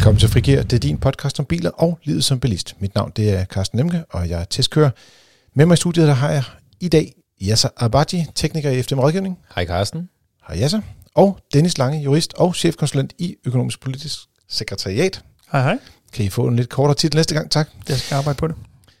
Velkommen til Frigir. Det er din podcast om biler og livet som bilist. Mit navn det er Carsten Lemke, og jeg er testkører. Med mig i studiet der har jeg i dag Yasser Abadji, tekniker i FDM Rådgivning. Hej Carsten. Hej Yasser. Og Dennis Lange, jurist og chefkonsulent i Økonomisk Politisk Sekretariat. Hej hej. Kan I få en lidt kortere titel næste gang? Tak. Jeg skal arbejde på det.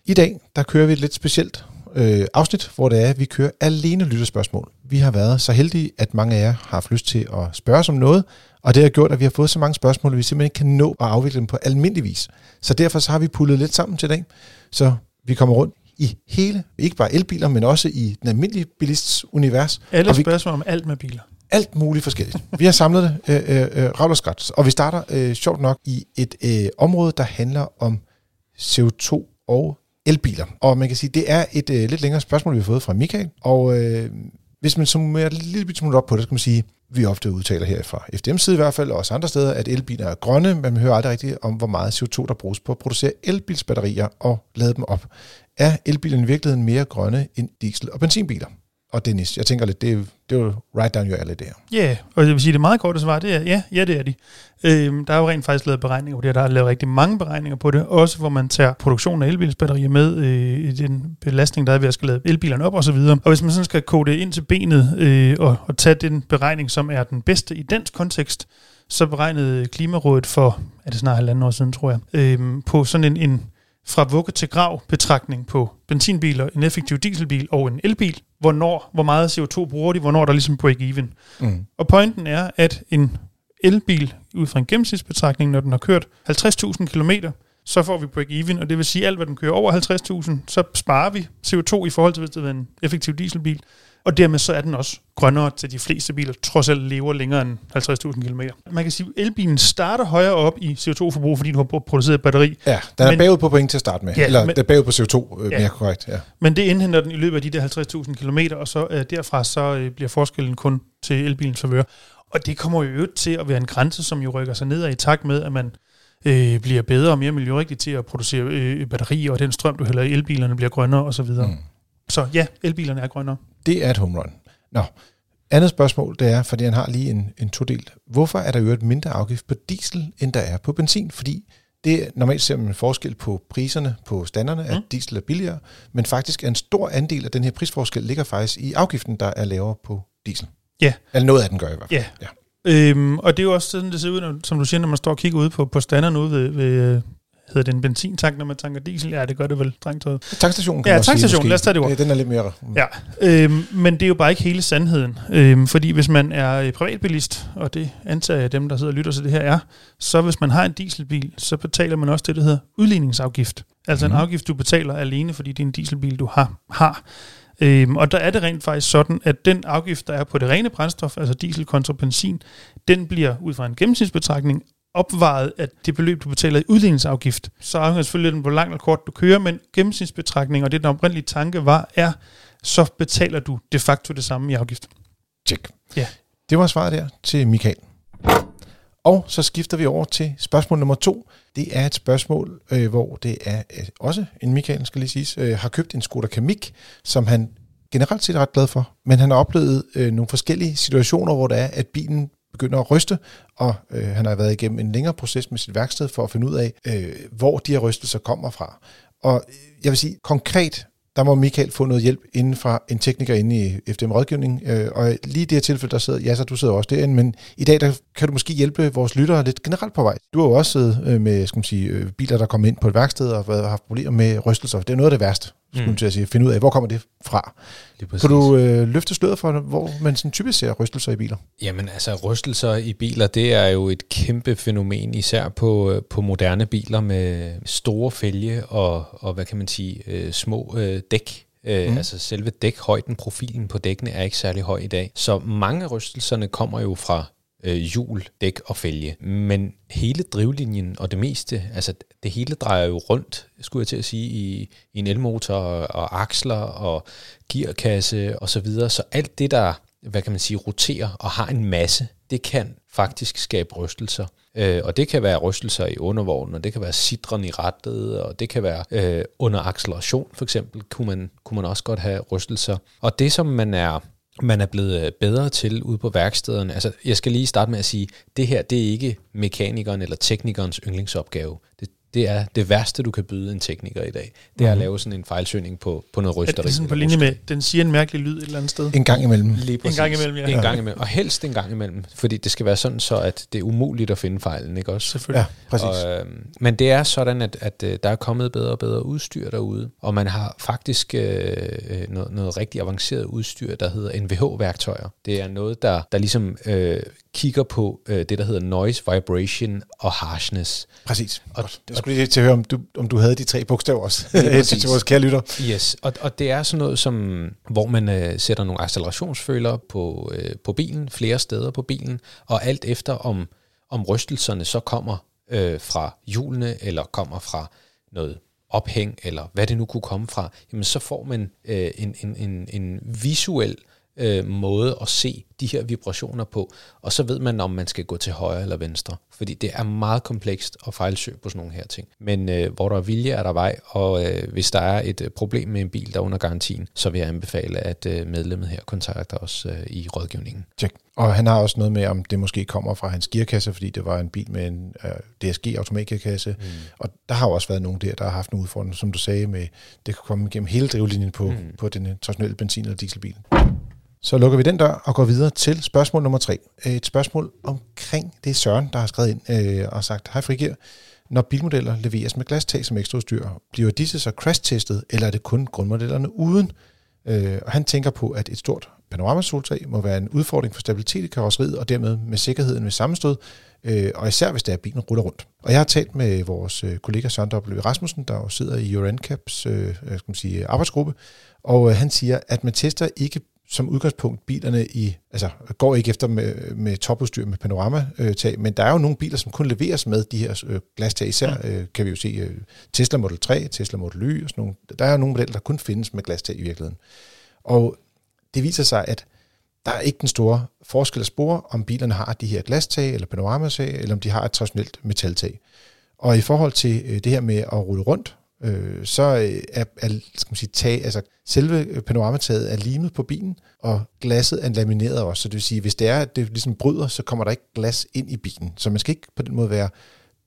I dag der kører vi et lidt specielt øh, afsnit, hvor det er, at vi kører alene lytterspørgsmål. Vi har været så heldige, at mange af jer har haft lyst til at spørge os om noget, og det har gjort, at vi har fået så mange spørgsmål, at vi simpelthen ikke kan nå at afvikle dem på almindelig vis. Så derfor så har vi pullet lidt sammen til i dag, så vi kommer rundt i hele, ikke bare elbiler, men også i den almindelige bilists univers. Alle vi, spørgsmål om alt med biler. alt muligt forskelligt. Vi har samlet det øh, øh, øh, ravl og skrat, og vi starter øh, sjovt nok i et øh, område, der handler om CO2 og elbiler. Og man kan sige, det er et øh, lidt længere spørgsmål, vi har fået fra Michael, og øh, hvis man summerer lidt lille smule op på det, så kan man sige, vi ofte udtaler her fra FDM's side i hvert fald, og også andre steder, at elbiler er grønne, men man hører aldrig rigtigt om, hvor meget CO2 der bruges på at producere elbilsbatterier og lade dem op. Er elbilerne i virkeligheden mere grønne end diesel- og benzinbiler? Og Dennis, jeg tænker lidt, det det er jo right down your alley der. Ja, yeah, og jeg vil sige, det meget korte svar, det er, ja, ja det er de. Øhm, der er jo rent faktisk lavet beregninger på det, og der er lavet rigtig mange beregninger på det, også hvor man tager produktionen af elbilsbatterier med øh, i den belastning, der er ved at skal lade elbilerne op og så videre. Og hvis man sådan skal kode det ind til benet øh, og, og tage den beregning, som er den bedste i dansk kontekst, så beregnede Klimarådet for, er det snart halvanden år siden, tror jeg, øh, på sådan en, en fra vugge til grav betragtning på benzinbiler, en effektiv dieselbil og en elbil. Hvornår, hvor meget CO2 bruger de, hvornår der er ligesom break-even. Mm. Og pointen er, at en elbil, ud fra en gennemsnitsbetragtning, når den har kørt 50.000 km, så får vi break-even, og det vil sige, at alt, hvad den kører over 50.000, så sparer vi CO2 i forhold til, hvis det er en effektiv dieselbil. Og dermed så er den også grønnere til de fleste biler, trods alt lever længere end 50.000 km. Man kan sige, at elbilen starter højere op i CO2-forbrug, fordi du har produceret et batteri, Ja, den er Men- bagud på point til at starte med. Ja, Eller men- den er bagud på CO2, øh, Ja. mere korrekt. Ja. Men det indhenter den i løbet af de der 50.000 km, og så øh, derfra så øh, bliver forskellen kun til elbilens favør. Og det kommer jo øvrigt til at være en grænse, som jo rykker sig nedad i takt med, at man øh, bliver bedre og mere miljørigtig til at producere øh, batterier, og den strøm, du hælder i elbilerne, bliver grønnere osv. Mm. Så ja, elbilerne er grønnere. Det er et home run. Nå, andet spørgsmål, det er, fordi han har lige en, en todel. Hvorfor er der jo et mindre afgift på diesel, end der er på benzin? Fordi det er- normalt ser man en forskel på priserne på standarderne, at Mm. diesel er billigere, men faktisk er en stor andel af den her prisforskel ligger faktisk i afgiften, der er lavere på diesel. Ja. Eller noget af den gør i hvert fald. Ja. Ja. Øhm, og det er jo også sådan, det ser ud, når, som du siger, når man står og kigger ud på, på standeren ude ved, ved øh, hedder det en benzintank, når man tanker diesel? Ja, det gør det vel, strengt taget. Tankstationen kan Ja, tankstationen. Lad os tage det ord. Den er lidt mere... Ja, øhm, men det er jo bare ikke hele sandheden. Øhm, fordi hvis man er øh, privatbilist, og det antager jeg dem, der sidder og lytter til det her er, så hvis man har en dieselbil, så betaler man også det, der hedder udligningsafgift. Altså Mhm. en afgift, du betaler alene, fordi det er en dieselbil, du har. har. Øhm, og der er det rent faktisk sådan, at den afgift, der er på det rene brændstof, altså diesel kontra benzin, den bliver ud fra en gennemsnitsbetragtning opvejet af det beløb, du betaler i udligningsafgift. Så afhænger selvfølgelig af, hvor langt eller kort du kører, men gennemsnitsbetragtning, og det den oprindelige tanke var, er, så betaler du de facto det samme i afgift. Tjek. Ja. Det var svaret der til Michael. Og så skifter vi over til spørgsmål nummer to. Det er et spørgsmål, øh, hvor det er øh, også en Michael, skal lige siges, øh, har købt en Skoda Kamik, som han generelt set er ret glad for. Men han har oplevet øh, nogle forskellige situationer, hvor det er, at bilen begynder at ryste, og øh, han har været igennem en længere proces med sit værksted for at finde ud af, øh, hvor de her rystelser kommer fra. Og øh, jeg vil sige, konkret, der må Michael få noget hjælp inden fra en tekniker inde i FDM Rådgivning. Øh, og lige i det her tilfælde, der sidder, ja, så du sidder også derinde, men i dag der kan du måske hjælpe vores lyttere lidt generelt på vej. Du har jo også siddet øh, med skal man sige, øh, biler, der kommer ind på et værksted og har haft problemer med rystelser. Det er noget af det værste, skulle Mm. til at sige. Finde ud af, hvor kommer det fra. Kan du øh, løfte sløret for, hvor man sådan typisk ser rystelser i biler? Jamen altså, rystelser i biler, det er jo et kæmpe fænomen, især på, øh, på moderne biler med store fælge og, og hvad kan man sige, øh, små øh, dæk. Øh, Mm. mm. Altså selve dækhøjden, profilen på dækkene er ikke særlig høj i dag. Så mange af rystelserne kommer jo fra øh, hjul, dæk og fælge. Men hele drivlinjen og det meste, altså det hele drejer jo rundt, skulle jeg til at sige, i, i en elmotor og, og aksler og gearkasse og så videre. Så alt det, der hvad kan man sige, roterer og har en masse, det kan faktisk skabe rystelser. Øh, og det kan være rystelser i undervognen, og det kan være sidren i rettet, og det kan være øh, under acceleration for eksempel, kunne man, kunne man også godt have rystelser. Og det, som man er man er blevet øh, bedre til ude på værkstederne. Altså, jeg skal lige starte med at sige, det her, det er ikke mekanikeren eller teknikernes yndlingsopgave. Det, det er det værste, du kan byde en tekniker i dag. Det er at lave sådan en fejlsøgning på, på noget rysteri. Er det sådan på linje med, den siger en mærkelig lyd et eller andet sted? En gang imellem. Lige En gang imellem, ja. En gang imellem. Og helst en gang imellem. Fordi det skal være sådan, så at det er umuligt at finde fejlen, ikke også? Selvfølgelig. Ja, præcis. Og, øh, men det er sådan, at, at øh, der er kommet bedre og bedre udstyr derude, og man har faktisk øh, øh, noget, noget rigtig avanceret udstyr, der hedder NVH-værktøjer. Det er noget, der, der ligesom øh, kigger på øh, det, der hedder noise, vibration og harshness. Præcis. Og- jeg skulle lige til at høre, om du, om du havde de tre bogstaver også. Til vores kære lytter. Yes, og, og det er sådan noget, som, hvor man øh, sætter nogle accelerationsfølere på, øh, på bilen, flere steder på bilen, og alt efter om, om rystelserne så kommer øh, fra hjulene, eller kommer fra noget ophæng, eller hvad det nu kunne komme fra, jamen så får man øh, en, en, en, en visuel øh, måde at se de her vibrationer på, og så ved man, om man skal gå til højre eller venstre. Fordi det er meget komplekst at fejlsøge på sådan nogle her ting. Men øh, hvor der er vilje, er der vej, og øh, hvis der er et øh, problem med en bil, der er under garantien, så vil jeg anbefale, at øh, medlemmet her kontakter os øh, i rådgivningen. Check. Og han har også noget med, om det måske kommer fra hans gearkasse, fordi det var en bil med en uh, DSG automatgearkasse. Mm. Og der har jo også været nogen der, der har haft nogle udfordringer, som du sagde, med det kan komme igennem hele drivlinjen på, mm. på den øh, traditionelle benzin- eller dieselbil. Så lukker vi den dør og går videre til spørgsmål nummer tre. Øh, et spørgsmål omkring, det Søren, der har skrevet ind øh, og sagt, hej Frigir, når bilmodeller leveres med glastag som ekstraudstyr, bliver disse så crash-testet, eller er det kun grundmodellerne uden? Øh, og han tænker på, at et stort panoramasoltag må være en udfordring for stabilitet i karosseriet, og dermed med sikkerheden ved sammenstød, øh, og især hvis der er, bilen ruller rundt. Og jeg har talt med vores øh, kollega Søren W. Rasmussen, der jo sidder i Euro NCAPs øh, skal man sige, arbejdsgruppe, og øh, han siger, at man tester ikke som udgangspunkt bilerne i, altså går ikke efter med, med topudstyr med panoramatag, men der er jo nogle biler, som kun leveres med de her øh, glastag. Især øh, kan vi jo se øh, Tesla Model 3, Tesla Model Y og sådan nogle. Der er jo nogle modeller, der kun findes med glastag i virkeligheden. Og det viser sig, at der er ikke den store forskel at spore, om bilerne har de her glastag eller panoramatag, eller om de har et traditionelt metaltag. Og i forhold til øh, det her med at rulle rundt, øh, så øh, er, er skal man sige, tag, altså selve panoramataget er limet på bilen, og glasset er lamineret også. Så det vil sige, hvis det er, at det ligesom bryder, så kommer der ikke glas ind i bilen. Så man skal ikke på den måde være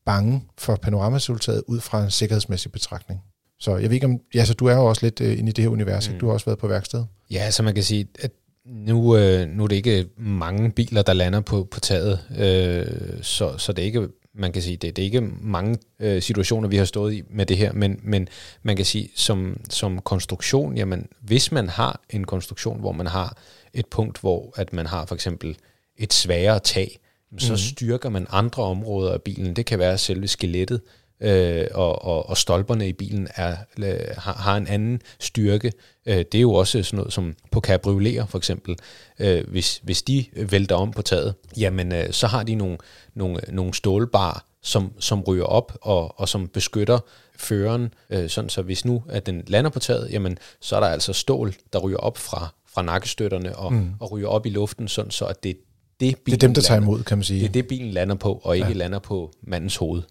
bange for panoramaresultatet ud fra en sikkerhedsmæssig betragtning. Så jeg ved ikke om, ja, så du er jo også lidt øh, inde i det her univers, mm. du har også været på værksted. Ja, så man kan sige, at nu, øh, nu er det ikke mange biler, der lander på, på taget, øh, så, så det er ikke, man kan sige, det, det er ikke mange øh, situationer, vi har stået i med det her, men, men man kan sige, som, som konstruktion, jamen, hvis man har en konstruktion, hvor man har et punkt, hvor at man har for eksempel et sværere tag, så mm-hmm. styrker man andre områder af bilen. Det kan være selve skelettet, øh, og, og, og stolperne i bilen er, øh, har, har en anden styrke. Øh, det er jo også sådan noget som på cabrioleter for eksempel. Øh, hvis, hvis de vælter om på taget, jamen øh, så har de nogle, nogle, nogle stålbar, som, som ryger op og, og som beskytter føreren, øh, sådan så hvis nu at den lander på taget, jamen så er der altså stål, der ryger op fra, fra nakkestøtterne og, mm. og ryger op i luften, sådan så at det det, det er dem, der tager imod, kan man sige. Det er det, bilen lander på, og ikke ja. lander på mandens hoved.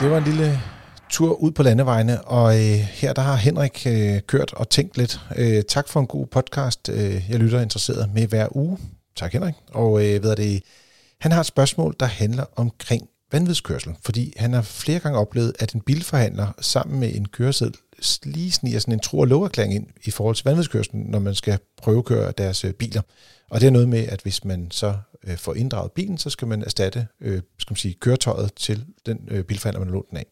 Det var en lille tur ud på landevejene, og øh, her der har Henrik øh, kørt og tænkt lidt. Øh, tak for en god podcast. Øh, jeg lytter interesseret med hver uge. Tak Henrik. Og øh, ved det, han har et spørgsmål, der handler omkring vanvidskørsel, fordi han har flere gange oplevet, at en bilforhandler sammen med en køreseddel lige sniger sådan en tro- og loverklæring ind i forhold til vanvidskørsel, når man skal prøvekøre deres øh, biler. Og det er noget med, at hvis man så øh, får inddraget bilen, så skal man erstatte øh, skal man sige, køretøjet til den øh, bilforhandler, man har lånt den af.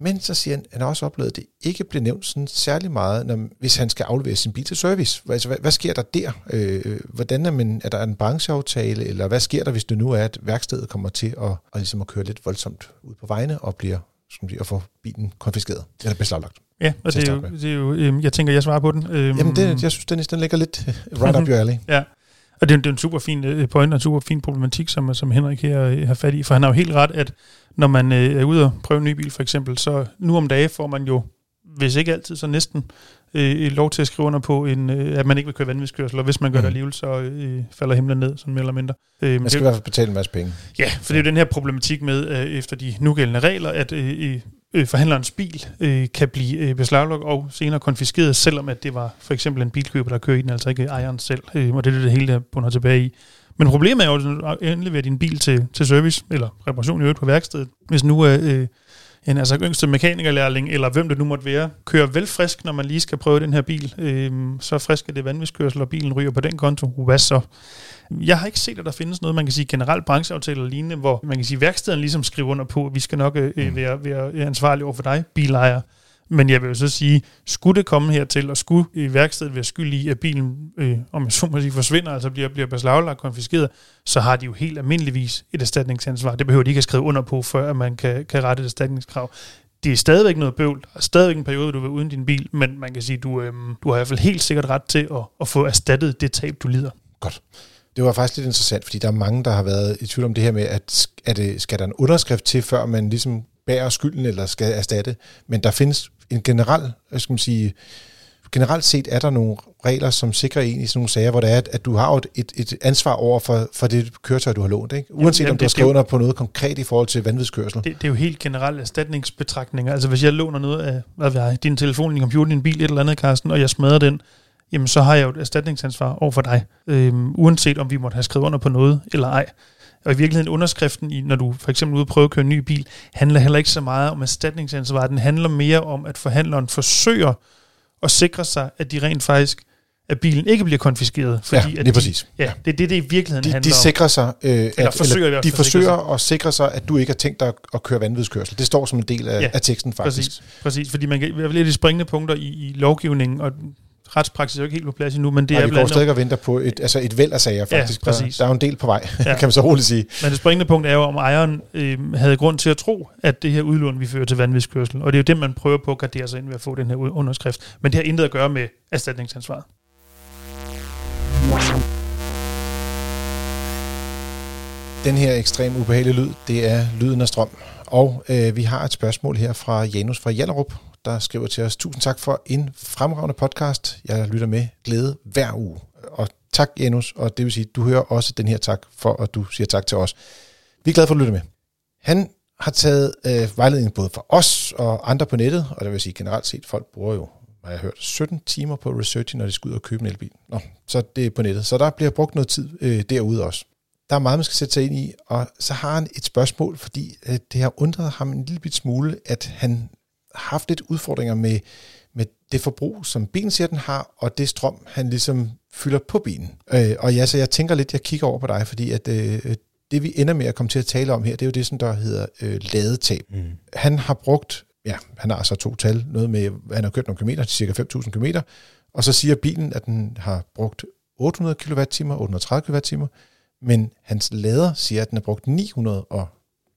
Men så siger han, at han har også oplevet, at det ikke bliver nævnt sådan særlig meget, når, hvis han skal aflevere sin bil til service. Altså, hvad, hvad sker der der? Øh, hvordan er, man, er der en brancheaftale, eller hvad sker der, hvis det nu er, at værkstedet kommer til at, at, ligesom at køre lidt voldsomt ud på vejene og bliver skal man sige, at få bilen konfiskeret eller beslaglagt? Ja, og det er, jo, det er jo, øh, jeg tænker, jeg svarer på den. Øh, Jamen, det, jeg synes, den, den ligger lidt right up your alley. ja, og det er, det er en super fin øh, point og en super fin problematik, som, som Henrik her øh, har fat i. For han har jo helt ret, at når man øh, er ude og prøve en ny bil for eksempel, så nu om dagen får man jo, hvis ikke altid, så næsten øh, lov til at skrive under på, en, øh, at man ikke vil køre vanvidskørsel, og hvis man gør mm. det alligevel, så øh, falder himlen ned, sådan mere eller mindre. Øh, man skal det, i hvert fald betale en masse penge. Ja, for det er jo den her problematik med, øh, efter de nugældende regler, at øh, øh, forhandlerens bil øh, kan blive øh, beslaglagt og senere konfiskeret, selvom at det var for eksempel en bilkøber, der kører i den, altså ikke ejeren selv. Øh, og det er det, hele der bunder tilbage i. Men problemet er jo, at du indleverer din bil til, til service, eller reparation i øvrigt på værkstedet. Hvis nu øh, øh en altså yngste mekanikerlærling, eller hvem det nu måtte være, kører vel frisk, når man lige skal prøve den her bil, øh, så frisk er det vanvidskørsel, og bilen ryger på den konto. Hvad så? Jeg har ikke set, at der findes noget, man kan sige generelt brancheaftale eller lignende, hvor man kan sige, at værksteden ligesom skriver under på, at vi skal nok øh, mm. være, være ansvarlige over for dig, bilejer. Men jeg vil jo så sige, skulle det komme hertil, og skulle i værkstedet være skyld i, at bilen, øh, om jeg så må sige, forsvinder, altså bliver, bliver beslaglagt konfiskeret, så har de jo helt almindeligvis et erstatningsansvar. Det behøver de ikke at skrive under på, før at man kan, kan rette et erstatningskrav. Det er stadigvæk noget bøvl. og stadigvæk en periode, du vil uden din bil, men man kan sige, du, øh, du har i hvert fald helt sikkert ret til at, at få erstattet det tab, du lider. Godt. Det var faktisk lidt interessant, fordi der er mange, der har været i tvivl om det her med, at er det, skal der en underskrift til, før man ligesom bærer skylden eller skal erstatte. Men der findes en generel, skal man sige, generelt set er der nogle regler, som sikrer en i sådan nogle sager, hvor det er, at du har et, et, et ansvar over for, for det køretøj, du har lånt. Ikke? Uanset jamen, om du har skrevet under på noget konkret i forhold til vanvidskørsel. Det, det er jo helt generelle erstatningsbetragtninger. Altså hvis jeg låner noget af hvad ved jeg, din telefon, din computer, din bil, et eller andet, Carsten, og jeg smadrer den, jamen så har jeg jo et erstatningsansvar over for dig, øhm, uanset om vi måtte have skrevet under på noget eller ej. Og i virkeligheden underskriften, i, når du for eksempel ude og prøve at køre en ny bil, handler heller ikke så meget om erstatningsansvar. Den handler mere om, at forhandleren forsøger at sikre sig, at de rent faktisk at bilen ikke bliver konfiskeret. Fordi ja, det er de, præcis. Ja, det er det, det i virkeligheden de, handler de sikrer sig, øh, eller at, forsøger eller, de forsøger sig. at sikre sig, at du ikke har tænkt dig at køre vanvidskørsel. Det står som en del af, ja, af teksten faktisk. Præcis, præcis, fordi man kan, hvert fald de springende punkter i, i lovgivningen, og retspraksis er jo ikke helt på plads endnu, men det Nej, er vi går stadig og venter på et, altså et væld af sager, faktisk. Ja, præcis. Der, der er jo en del på vej, ja. kan man så roligt sige. Men det springende punkt er jo, om ejeren øh, havde grund til at tro, at det her udlån vi fører til vanvidskørsel. Og det er jo det, man prøver på at gardere sig ind ved at få den her underskrift. Men det har intet at gøre med erstatningsansvaret. Den her ekstremt ubehagelige lyd, det er lyden af strøm. Og øh, vi har et spørgsmål her fra Janus fra Jallerup, der skriver til os, tusind tak for en fremragende podcast. Jeg lytter med glæde hver uge. Og tak, Janus, og det vil sige, du hører også den her tak for, at du siger tak til os. Vi er glade for at lytte med. Han har taget øh, vejledning både for os og andre på nettet, og det vil sige generelt set, folk bruger jo, har jeg hørt, 17 timer på research, når de skal ud og købe en elbil. Nå, så det er på nettet. Så der bliver brugt noget tid øh, derude også. Der er meget, man skal sætte sig ind i, og så har han et spørgsmål, fordi øh, det har undret ham en lille bit smule, at han haft lidt udfordringer med, med det forbrug, som bilen siger, den har, og det strøm, han ligesom fylder på bilen. Øh, og ja, så jeg tænker lidt, jeg kigger over på dig, fordi at øh, det vi ender med at komme til at tale om her, det er jo det, som der hedder øh, ladetab. Mm. Han har brugt, ja, han har altså to tal, noget med, han har kørt nogle kilometer, cirka 5.000 km, og så siger bilen, at den har brugt 800 kWh, 830 kWh, men hans lader siger, at den har brugt 900 og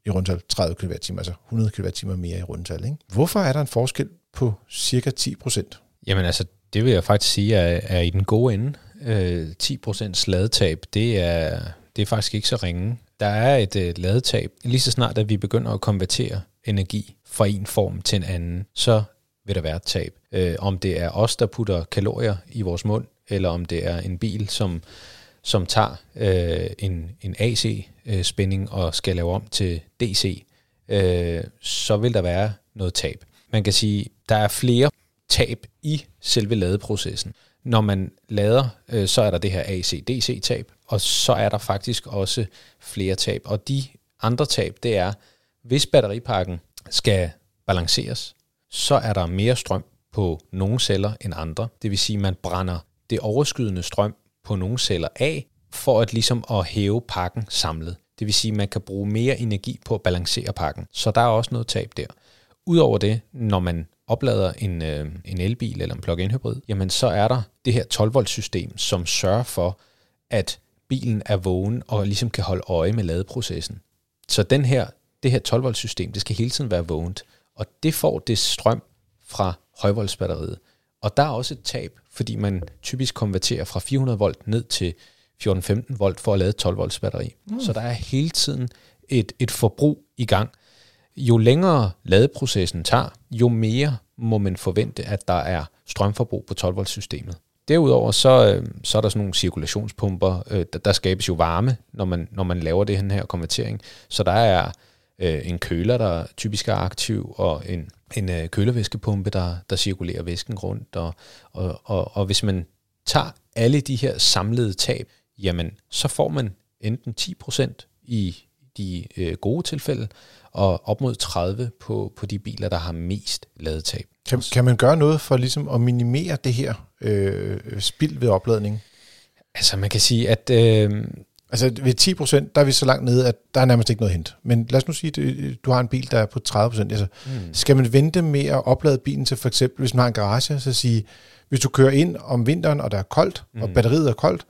i rundtal 30 kWh, altså 100 kWh mere i rundtal. Ikke? Hvorfor er der en forskel på cirka 10 procent? Jamen altså, det vil jeg faktisk sige er, er i den gode ende. Øh, 10% ladetab, det er, det er faktisk ikke så ringe. Der er et øh, ladetab. Lige så snart, at vi begynder at konvertere energi fra en form til en anden, så vil der være et tab. Øh, om det er os, der putter kalorier i vores mund, eller om det er en bil, som som tager øh, en, en AC-spænding øh, og skal lave om til DC, øh, så vil der være noget tab. Man kan sige, der er flere tab i selve ladeprocessen. Når man lader, øh, så er der det her AC-DC-tab, og så er der faktisk også flere tab. Og de andre tab, det er, hvis batteripakken skal balanceres, så er der mere strøm på nogle celler end andre. Det vil sige, at man brænder det overskydende strøm på nogle celler af, for at ligesom at hæve pakken samlet. Det vil sige, at man kan bruge mere energi på at balancere pakken. Så der er også noget tab der. Udover det, når man oplader en, øh, en elbil eller en plug-in hybrid, jamen så er der det her 12-volt system, som sørger for, at bilen er vågen og ligesom kan holde øje med ladeprocessen. Så den her, det her 12-volt system, det skal hele tiden være vågent, og det får det strøm fra højvoltsbatteriet. Og der er også et tab, fordi man typisk konverterer fra 400 volt ned til 14-15 volt for at lade 12 volts batteri. Mm. Så der er hele tiden et, et forbrug i gang. Jo længere ladeprocessen tager, jo mere må man forvente, at der er strømforbrug på 12 volts systemet. Derudover så, øh, så er der sådan nogle cirkulationspumper, øh, der, der skabes jo varme, når man, når man laver det her konvertering. Så der er øh, en køler, der typisk er aktiv, og en, en øh, kølervæskepumpe, der, der cirkulerer væsken rundt. Og, og, og, og hvis man tager alle de her samlede tab, jamen så får man enten 10% i de øh, gode tilfælde, og op mod 30 på, på de biler, der har mest ladetab. Kan, kan man gøre noget for ligesom at minimere det her øh, spild ved opladning? Altså man kan sige, at... Øh, Altså ved 10 procent, der er vi så langt nede, at der er nærmest ikke noget hent. Men lad os nu sige, at du har en bil, der er på 30 procent. Altså, mm. Skal man vente med at oplade bilen til for eksempel, hvis man har en garage, så sige, hvis du kører ind om vinteren, og der er koldt, mm. og batteriet er koldt,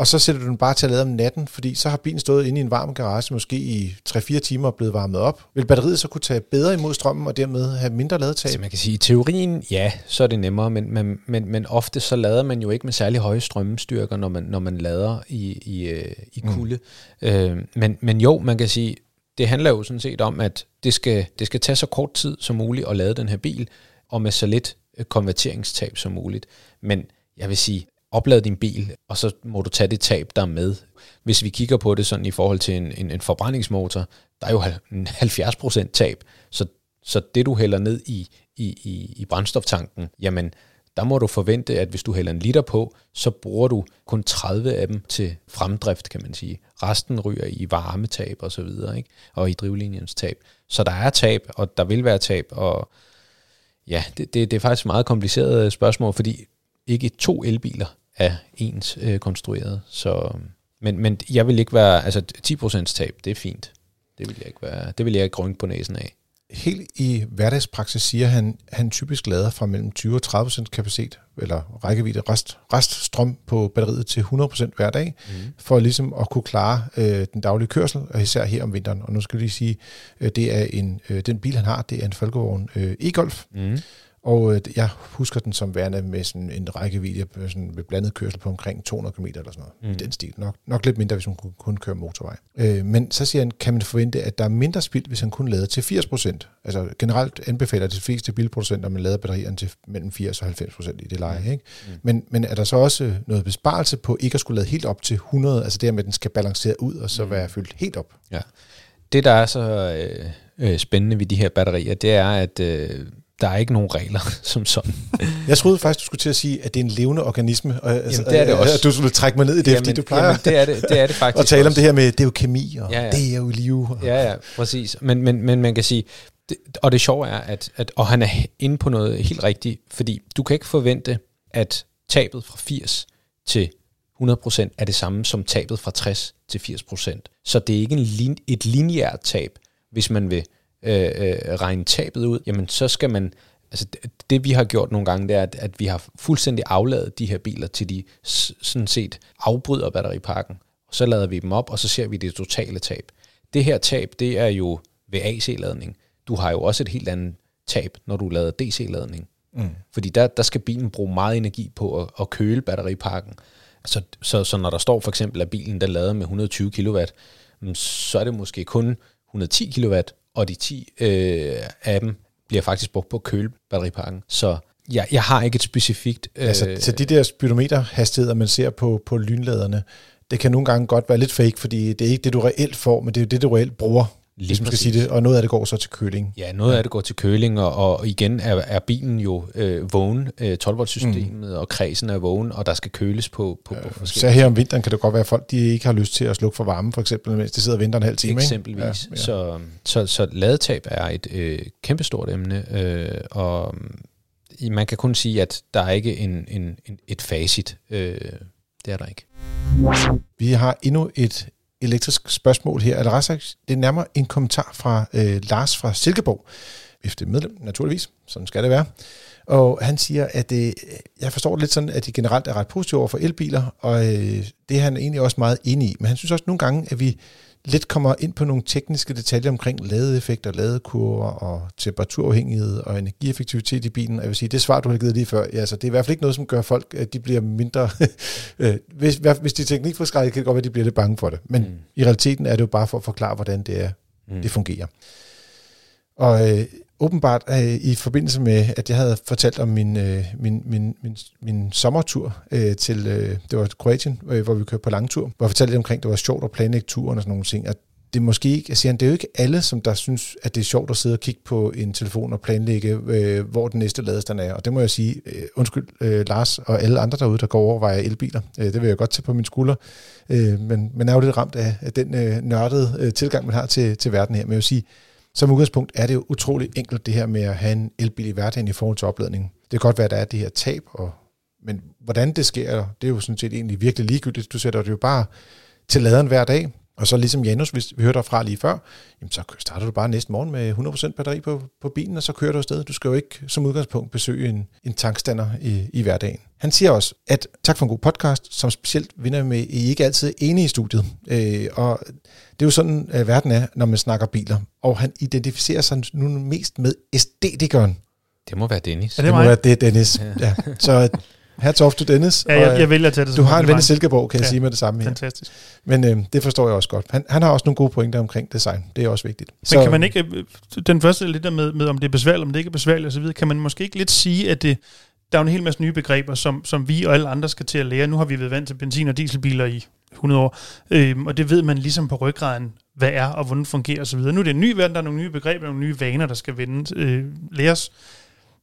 og så sætter du den bare til at lade om natten, fordi så har bilen stået inde i en varm garage, måske i 3-4 timer og blevet varmet op. Vil batteriet så kunne tage bedre imod strømmen, og dermed have mindre ladetab? Så man kan sige, i teorien, ja, så er det nemmere, men, men, men, men ofte så lader man jo ikke med særlig høje strømstyrker, når man, når man lader i, i, øh, i mm. kulde. Mm. Øh, men, men jo, man kan sige, det handler jo sådan set om, at det skal, det skal tage så kort tid som muligt at lade den her bil, og med så lidt øh, konverteringstab som muligt. Men jeg vil sige, oplade din bil, og så må du tage det tab, der er med. Hvis vi kigger på det sådan i forhold til en, en, en forbrændingsmotor, der er jo 70% tab, så, så det du hælder ned i, i, i, i brændstoftanken, jamen der må du forvente, at hvis du hælder en liter på, så bruger du kun 30 af dem til fremdrift, kan man sige. Resten ryger i varmetab og så videre, ikke? og i drivlinjens tab. Så der er tab, og der vil være tab, og ja, det, det, det er faktisk et meget kompliceret spørgsmål, fordi ikke to elbiler er ens øh, konstrueret. Så, men, men jeg vil ikke være, altså 10% tab, det er fint. Det vil jeg ikke være, det vil jeg ikke grønne på næsen af. Helt i hverdagspraksis siger han, han typisk lader fra mellem 20 og 30% kapacitet, eller rækkevidde, rest, reststrøm på batteriet til 100% hver dag, mm. for ligesom at kunne klare øh, den daglige kørsel, og især her om vinteren. Og nu skal vi lige sige, øh, det er en, øh, den bil, han har, det er en Folkevogn øh, e-Golf, mm. Og øh, jeg husker den som værende med sådan en rækkevidde sådan med blandet kørsel på omkring 200 km eller sådan noget. Mm. I den stil. Nok, nok lidt mindre, hvis hun kunne kun køre motorvej. Øh, men så siger han, kan man forvente, at der er mindre spild, hvis han kun lader til 80 procent. Altså generelt anbefaler de fleste bilproducenter, at man lader batterierne til mellem 80 og 90 procent i det leje. Mm. Ikke? Mm. Men, men er der så også noget besparelse på ikke at skulle lade helt op til 100, altså det med, at den skal balancere ud og så mm. være fyldt helt op? Ja. Det, der er så øh, øh, spændende ved de her batterier, det er, at øh, der er ikke nogen regler som sådan. Jeg troede faktisk, du skulle til at sige, at det er en levende organisme, og jamen, altså, det er det også. du skulle trække mig ned i det, jamen, fordi du plejer jamen, det, er det, det er det faktisk Og tale også. om det her med, det er jo kemi, og ja, ja. det er jo liv. Og ja, ja, præcis. Men, men, men man kan sige, det, og det sjove er, at, at og han er inde på noget helt rigtigt, fordi du kan ikke forvente, at tabet fra 80 til 100% er det samme som tabet fra 60 til 80%. Så det er ikke en lin, et lineært tab, hvis man vil øh, øh, regne tabet ud, jamen så skal man, altså det, det vi har gjort nogle gange, det er, at, at vi har fuldstændig afladet de her biler, til de sådan set afbryder batteripakken, og så lader vi dem op, og så ser vi det totale tab. Det her tab, det er jo ved AC-ladning. Du har jo også et helt andet tab, når du lader DC-ladning. Mm. Fordi der, der skal bilen bruge meget energi på at, at køle batteripakken. Så, så, så når der står for eksempel, at bilen der lader med 120 kW, så er det måske kun 110 kW, og de 10 øh, af dem bliver faktisk brugt på køle batteripakken. Så jeg, jeg har ikke et specifikt... Øh, altså, så de der speedometerhastigheder, man ser på, på lynladerne, det kan nogle gange godt være lidt fake, fordi det er ikke det, du reelt får, men det er jo det, du reelt bruger Lige hvis man skal sige det, og noget af det går så til køling. Ja, noget af det går til køling, og, og igen er, er bilen jo øh, vågen, øh, 12-volt-systemet, mm. og kredsen er vågen, og der skal køles på, på, på forskellige... Så her om vinteren kan det godt være, at folk de ikke har lyst til at slukke for varme, for eksempel, mens de sidder og venter en halv time. Eksempelvis. Ikke? Ja, ja. Så, så, så ladetab er et øh, kæmpestort emne, øh, og man kan kun sige, at der er ikke en, en, en, et facit. Øh, det er der ikke. Vi har endnu et elektrisk spørgsmål her, eller ret det er nærmere en kommentar fra øh, Lars fra Silkeborg, efter medlem naturligvis, sådan skal det være. Og han siger, at øh, jeg forstår det lidt sådan, at de generelt er ret positive over for elbiler, og øh, det er han egentlig også meget enig i. Men han synes også nogle gange, at vi lidt kommer ind på nogle tekniske detaljer omkring ladeeffekter, ladekurver og temperaturafhængighed og energieffektivitet i bilen. Jeg vil sige, det svar, du har givet lige før, ja, så det er i hvert fald ikke noget, som gør folk, at de bliver mindre... Øh, hvis, hvis de er teknikforskrækket, kan det godt være, at de bliver lidt bange for det. Men mm. i realiteten er det jo bare for at forklare, hvordan det er, mm. det fungerer. Og øh, åbenbart øh, i forbindelse med, at jeg havde fortalt om min, øh, min, min, min, min sommertur øh, til, øh, det var Kroatien, øh, hvor vi kørte på langtur, hvor jeg fortalte lidt omkring, at det var sjovt at planlægge turen og sådan nogle ting, at det er måske ikke, jeg siger, det er jo ikke alle, som der synes, at det er sjovt at sidde og kigge på en telefon og planlægge, øh, hvor den næste ladestand er. Og det må jeg sige, øh, undskyld øh, Lars og alle andre derude, der går over vejer elbiler. Øh, det vil jeg godt tage på min skulder. Øh, men man er jo lidt ramt af, af den øh, nørdede øh, tilgang, man har til, til verden her. Men jeg vil sige, som udgangspunkt er det jo utrolig enkelt det her med at have en elbil i hverdagen i forhold til opladning. Det kan godt være, at der er det her tab, og, men hvordan det sker, det er jo sådan set egentlig virkelig ligegyldigt. Du sætter det jo bare til laderen hver dag, og så ligesom Janus, hvis vi hørte derfra lige før, jamen så starter du bare næste morgen med 100% batteri på, på bilen, og så kører du afsted. Du skal jo ikke som udgangspunkt besøge en, en tankstander i, i hverdagen. Han siger også, at tak for en god podcast, som specielt vinder med, I ikke altid er enige i studiet. Øh, og det er jo sådan, at verden er, når man snakker biler. Og han identificerer sig nu mest med æstetikeren. Det må være Dennis. Er Det, det må mig? være det, Dennis. Ja. Så hats off to Dennis. Ja, jeg, og, jeg vælger at tage det du har en ven i. Silkeborg, kan jeg Ja. sige med det samme her. Fantastisk. Men øh, det forstår jeg også godt. Han, han har også nogle gode pointer omkring design. Det er også vigtigt. Men kan man ikke, øh, den første lidt der med, med, om det er besværligt, om det ikke er besværligt osv., kan man måske ikke lidt sige, at det, der er jo en hel masse nye begreber, som, som vi og alle andre skal til at lære. Nu har vi været vant til benzin- og dieselbiler i 100 år, øhm, og det ved man ligesom på ryggraden, hvad er og hvordan fungerer osv. Nu er det en ny verden, der er nogle nye begreber, nogle nye vaner, der skal vende, øh, læres.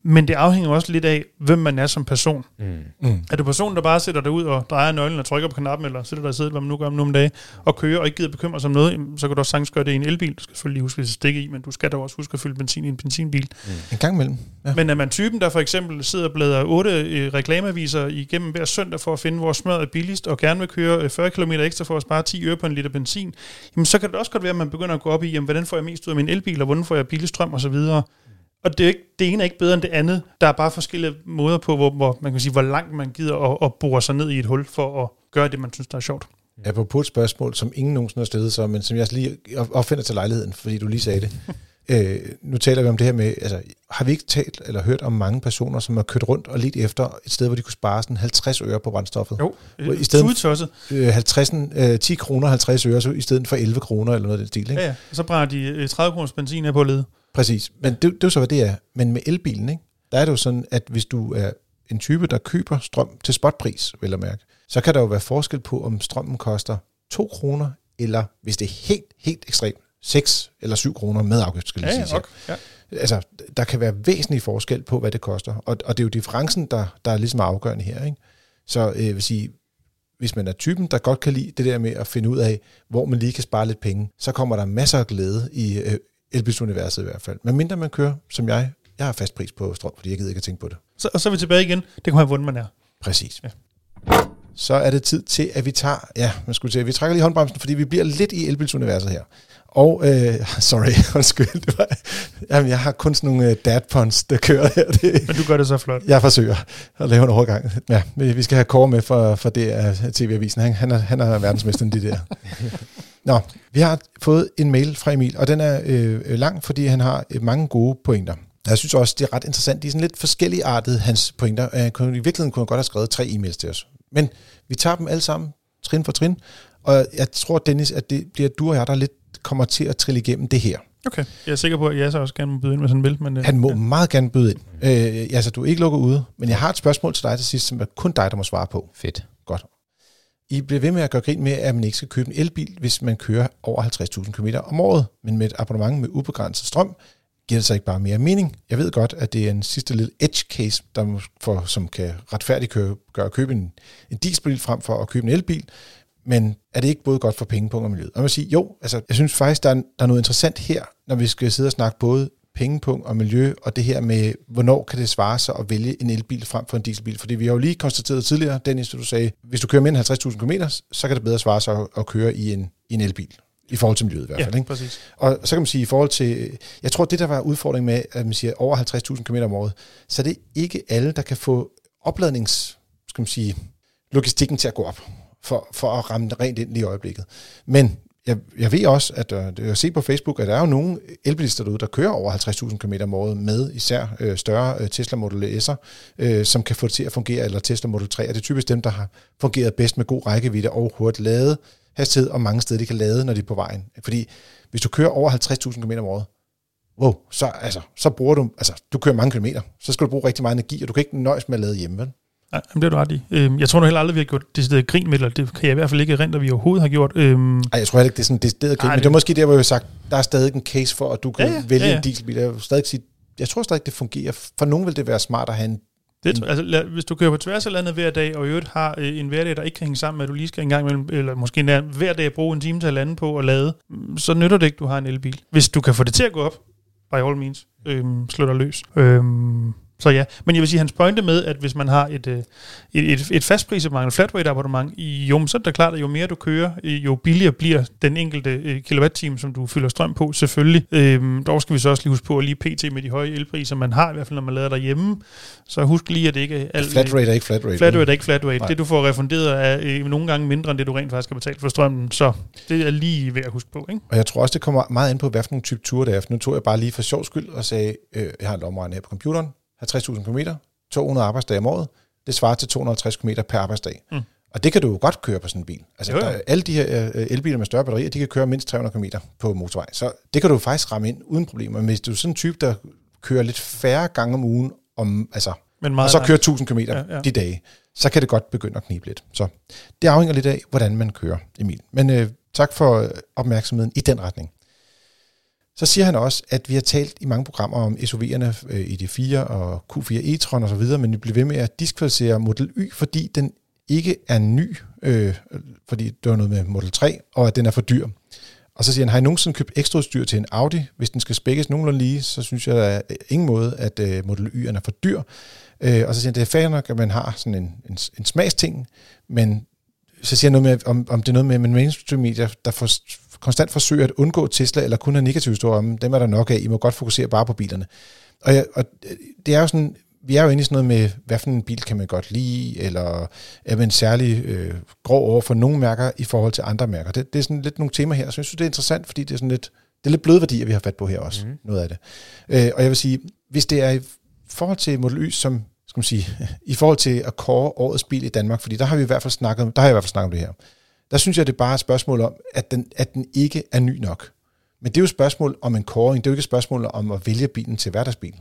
Men det afhænger også lidt af, hvem man er som person. Mm. Mm. Er du person, der bare sætter dig ud og drejer nøglen og trykker på knappen, eller sætter dig i sædet, hvad man nu gør om nogle dage, og kører og ikke gider bekymre sig om noget, så kan du også sagtens gøre det i en elbil. Du skal selvfølgelig huske at stikke i, men du skal da også huske at fylde benzin i en benzinbil. En gang imellem. Ja. Men er man typen, der for eksempel sidder og bladrer otte øh, reklameaviser igennem hver søndag for at finde, hvor smør er billigst, og gerne vil køre øh, 40 km ekstra for at spare 10 øre på en liter benzin, jamen så kan det også godt være, at man begynder at gå op i, jamen, hvordan får jeg mest ud af min elbil, og hvordan får jeg billig strøm osv., og det, er ikke, det ene er ikke bedre end det andet. Der er bare forskellige måder på, hvor, hvor man kan sige, hvor langt man gider at, at bore sig ned i et hul for at gøre det, man synes, der er sjovt. Apropos et spørgsmål, som ingen nogensinde har stillet sig, men som jeg lige opfinder til lejligheden, fordi du lige sagde det. øh, nu taler vi om det her med, altså, har vi ikke talt eller hørt om mange personer, som har kørt rundt og lidt efter et sted, hvor de kunne spare sådan 50 øre på brændstoffet? Jo, Hvor i stedet- Øh, 50, øh, 10 kroner 50 øre, så i stedet for 11 kroner eller noget af den stil. Ikke? Ja, ja. Og så brænder de øh, 30 kroners benzin af på led. Præcis. Men det, det er jo så, hvad det er. Men med elbilen, ikke? der er det jo sådan, at hvis du er en type, der køber strøm til spotpris, vil jeg mærke, så kan der jo være forskel på, om strømmen koster 2 kroner, eller hvis det er helt, helt ekstremt, 6 eller 7 kroner med afgift, skal jeg Ja, sige. her. ok. ja. Altså, der kan være væsentlig forskel på, hvad det koster. Og, og det er jo differencen, der, der er ligesom afgørende her. Ikke? Så øh, vil sige, hvis man er typen, der godt kan lide det der med at finde ud af, hvor man lige kan spare lidt penge, så kommer der masser af glæde i øh, elbilsuniverset i hvert fald. Men mindre man kører, som jeg, jeg har fast pris på strøm, fordi jeg gider ikke at tænke på det. Så, og så er vi tilbage igen. Det kommer af, hvordan man er. Præcis. Ja. Så er det tid til, at vi tager, ja, man skulle sige, vi trækker lige håndbremsen, fordi vi bliver lidt i elbilsuniverset her. Og, øh, sorry, undskyld, det var, jamen, jeg har kun sådan nogle øh, dad puns, der kører her. Det, Men du gør det så flot. jeg forsøger at lave en overgang. Ja, vi vi skal have Kåre med for, for det TV-avisen. Han, han, er, han er verdensmesteren i det der. Nå, vi har fået en mail fra Emil, og den er øh, øh, lang, fordi han har øh, mange gode pointer. Jeg synes også, det er ret interessant. De er sådan lidt forskellige artede, hans pointer. Øh, kunne- I virkeligheden kunne han godt have skrevet tre e-mails til os. Men vi tager dem alle sammen, trin for trin. Og jeg tror, Dennis, at det bliver du og jeg, der lidt kommer til at trille igennem det her. Okay. Jeg er sikker på, at jeg så også gerne må byde ind med sådan en vil. Men, øh, Han må ja. meget gerne byde ind. Øh, altså, du er ikke lukket ude, men jeg har et spørgsmål til dig til sidst, som er kun dig, der må svare på. Fedt. Godt. I bliver ved med at gøre grin med, at man ikke skal købe en elbil, hvis man kører over 50.000 km om året, men med et abonnement med ubegrænset strøm, giver det så ikke bare mere mening. Jeg ved godt, at det er en sidste lille edge case, der for, som kan retfærdigt gøre at købe en, en dieselbil frem for at købe en elbil, men er det ikke både godt for pengepunkt og miljøet? Og man vil sige, jo, altså, jeg synes faktisk, der er, der er noget interessant her, når vi skal sidde og snakke både pengepunkt og miljø, og det her med, hvornår kan det svare sig at vælge en elbil frem for en dieselbil? Fordi vi har jo lige konstateret tidligere, Dennis, du sagde, hvis du kører mere end 50.000 km, så kan det bedre svare sig at, køre i en, i en elbil. I forhold til miljøet i hvert fald. Ja, Ikke? præcis. Og så kan man sige, i forhold til, jeg tror, det der var udfordringen med, at man siger over 50.000 km om året, så er det ikke alle, der kan få opladnings, skal man sige, logistikken til at gå op, for, for at ramme det rent ind lige i øjeblikket. Men jeg, jeg ved også, at øh, jeg ser på Facebook, at der er jo nogle elbilister derude, der kører over 50.000 km om året med især øh, større øh, Tesla Model S'er, øh, som kan få det til at fungere, eller Tesla Model 3, og det er typisk dem, der har fungeret bedst med god rækkevidde og hurtigt lade hastighed, og mange steder, de kan lade, når de er på vejen. Fordi hvis du kører over 50.000 km om året, wow, så, altså, så bruger du, altså, du kører mange kilometer, så skal du bruge rigtig meget energi, og du kan ikke nøjes med at lade hjemme, vel? Nej, det er du ret i. Øhm, jeg tror nu heller aldrig, vi har gjort decideret grin med det. Det kan jeg i hvert fald ikke erindre, at vi overhovedet har gjort. Øhm, Ej, jeg tror heller ikke, det er sådan decideret Ej, men det- er måske der, hvor jeg har sagt, der er stadig en case for, at du kan Ja, ja, vælge Ja, ja, en dieselbil. Jeg, vil stadig sige, jeg tror stadig, det fungerer. For nogen vil det være smart at have en... det, altså, hvis du kører på tværs af landet hver dag, og i øvrigt har øh, en hverdag, der ikke kan hænge sammen med, at du lige skal en gang imellem, eller måske endda hver dag bruge en time til at lande på at lade, mm, så nytter det ikke, du har en elbil. Hvis du kan få det til at gå op, by all means, øhm, slå dig løs. Øhm, så ja, men jeg vil sige, hans pointe med, at hvis man har et, øh, et, et, et fastprisabonnement, et flat rate abonnement, jo, så er det klart, at jo mere du kører, øh, jo billigere bliver den enkelte øh, kilowatt-time, som du fylder strøm på, selvfølgelig. Øhm, dog skal vi så også lige huske på, at lige pt. med de høje elpriser, man har, i hvert fald når man lader derhjemme, så husk lige, at det ikke er alt... Flat rate er ikke flat rate. Flat rate er ikke flat rate. Nej. Det, du får refunderet, er øh, nogle gange mindre, end det, du rent faktisk har betalt for strømmen. Så det er lige værd at huske på, ikke? Og jeg tror også, det kommer meget an på, hvad for nogle type ture det er. For nu tog jeg bare lige for sjov skyld og sagde, øh, jeg har en lommeregner her på computeren, 50.000 km, 200 arbejdsdage om året. Det svarer til 250 km per arbejdsdag. Mm. Og det kan du jo godt køre på sådan en bil. Altså, Jo, jo. Der, alle de her øh, elbiler med større batterier, de kan køre mindst 300 km på motorvej. Så det kan du faktisk ramme ind uden problemer. Men hvis du er sådan en type, der kører lidt færre gange om ugen, om, altså, Men og meget så langt. kører 1000 km Ja, ja, de dage, så kan det godt begynde at knibe lidt. Så det afhænger lidt af, hvordan man kører, Emil. Men øh, tak for opmærksomheden i den retning. Så siger han også, at vi har talt i mange programmer om SUV'erne øh, i ID4 og Q4 e-tron og så videre, men vi bliver ved med at diskvalificere Model Y, fordi den ikke er ny, øh, fordi det var noget med Model 3, og at den er for dyr. Og så siger han, har I nogensinde købt ekstra udstyr til en Audi? Hvis den skal spækkes nogenlunde lige, så synes jeg der er ingen måde, at øh, Model Y'en er for dyr. Øh, og så siger han, det er fair nok, at man har sådan en, en, en smagsting, men så siger han noget med, om, om det er noget med, at man mainstream media, der for, konstant forsøger at undgå Tesla, eller kun har negative historier om, dem er der nok af, I må godt fokusere bare på bilerne. Og, jeg, og det er jo sådan, vi er jo inde i sådan noget med, hvad for en bil kan man godt lide, eller er man særlig øh, grov over for nogle mærker i forhold til andre mærker. Det, det er sådan lidt nogle temaer her, så jeg synes, det er interessant, fordi det er sådan lidt, det er lidt bløde værdier, vi har fat på her også, mm. noget af det. Øh, og jeg vil sige, hvis det er i forhold til Model Y, som skal man sige, i forhold til at kåre årets bil i Danmark, fordi der har vi i hvert fald snakket, om- der har jeg i hvert fald snakket om det her. Der synes jeg, det er bare et spørgsmål om, at den, at den ikke er ny nok. Men det er jo et spørgsmål om en kåring, det er jo ikke et spørgsmål om at vælge bilen til hverdagsbil.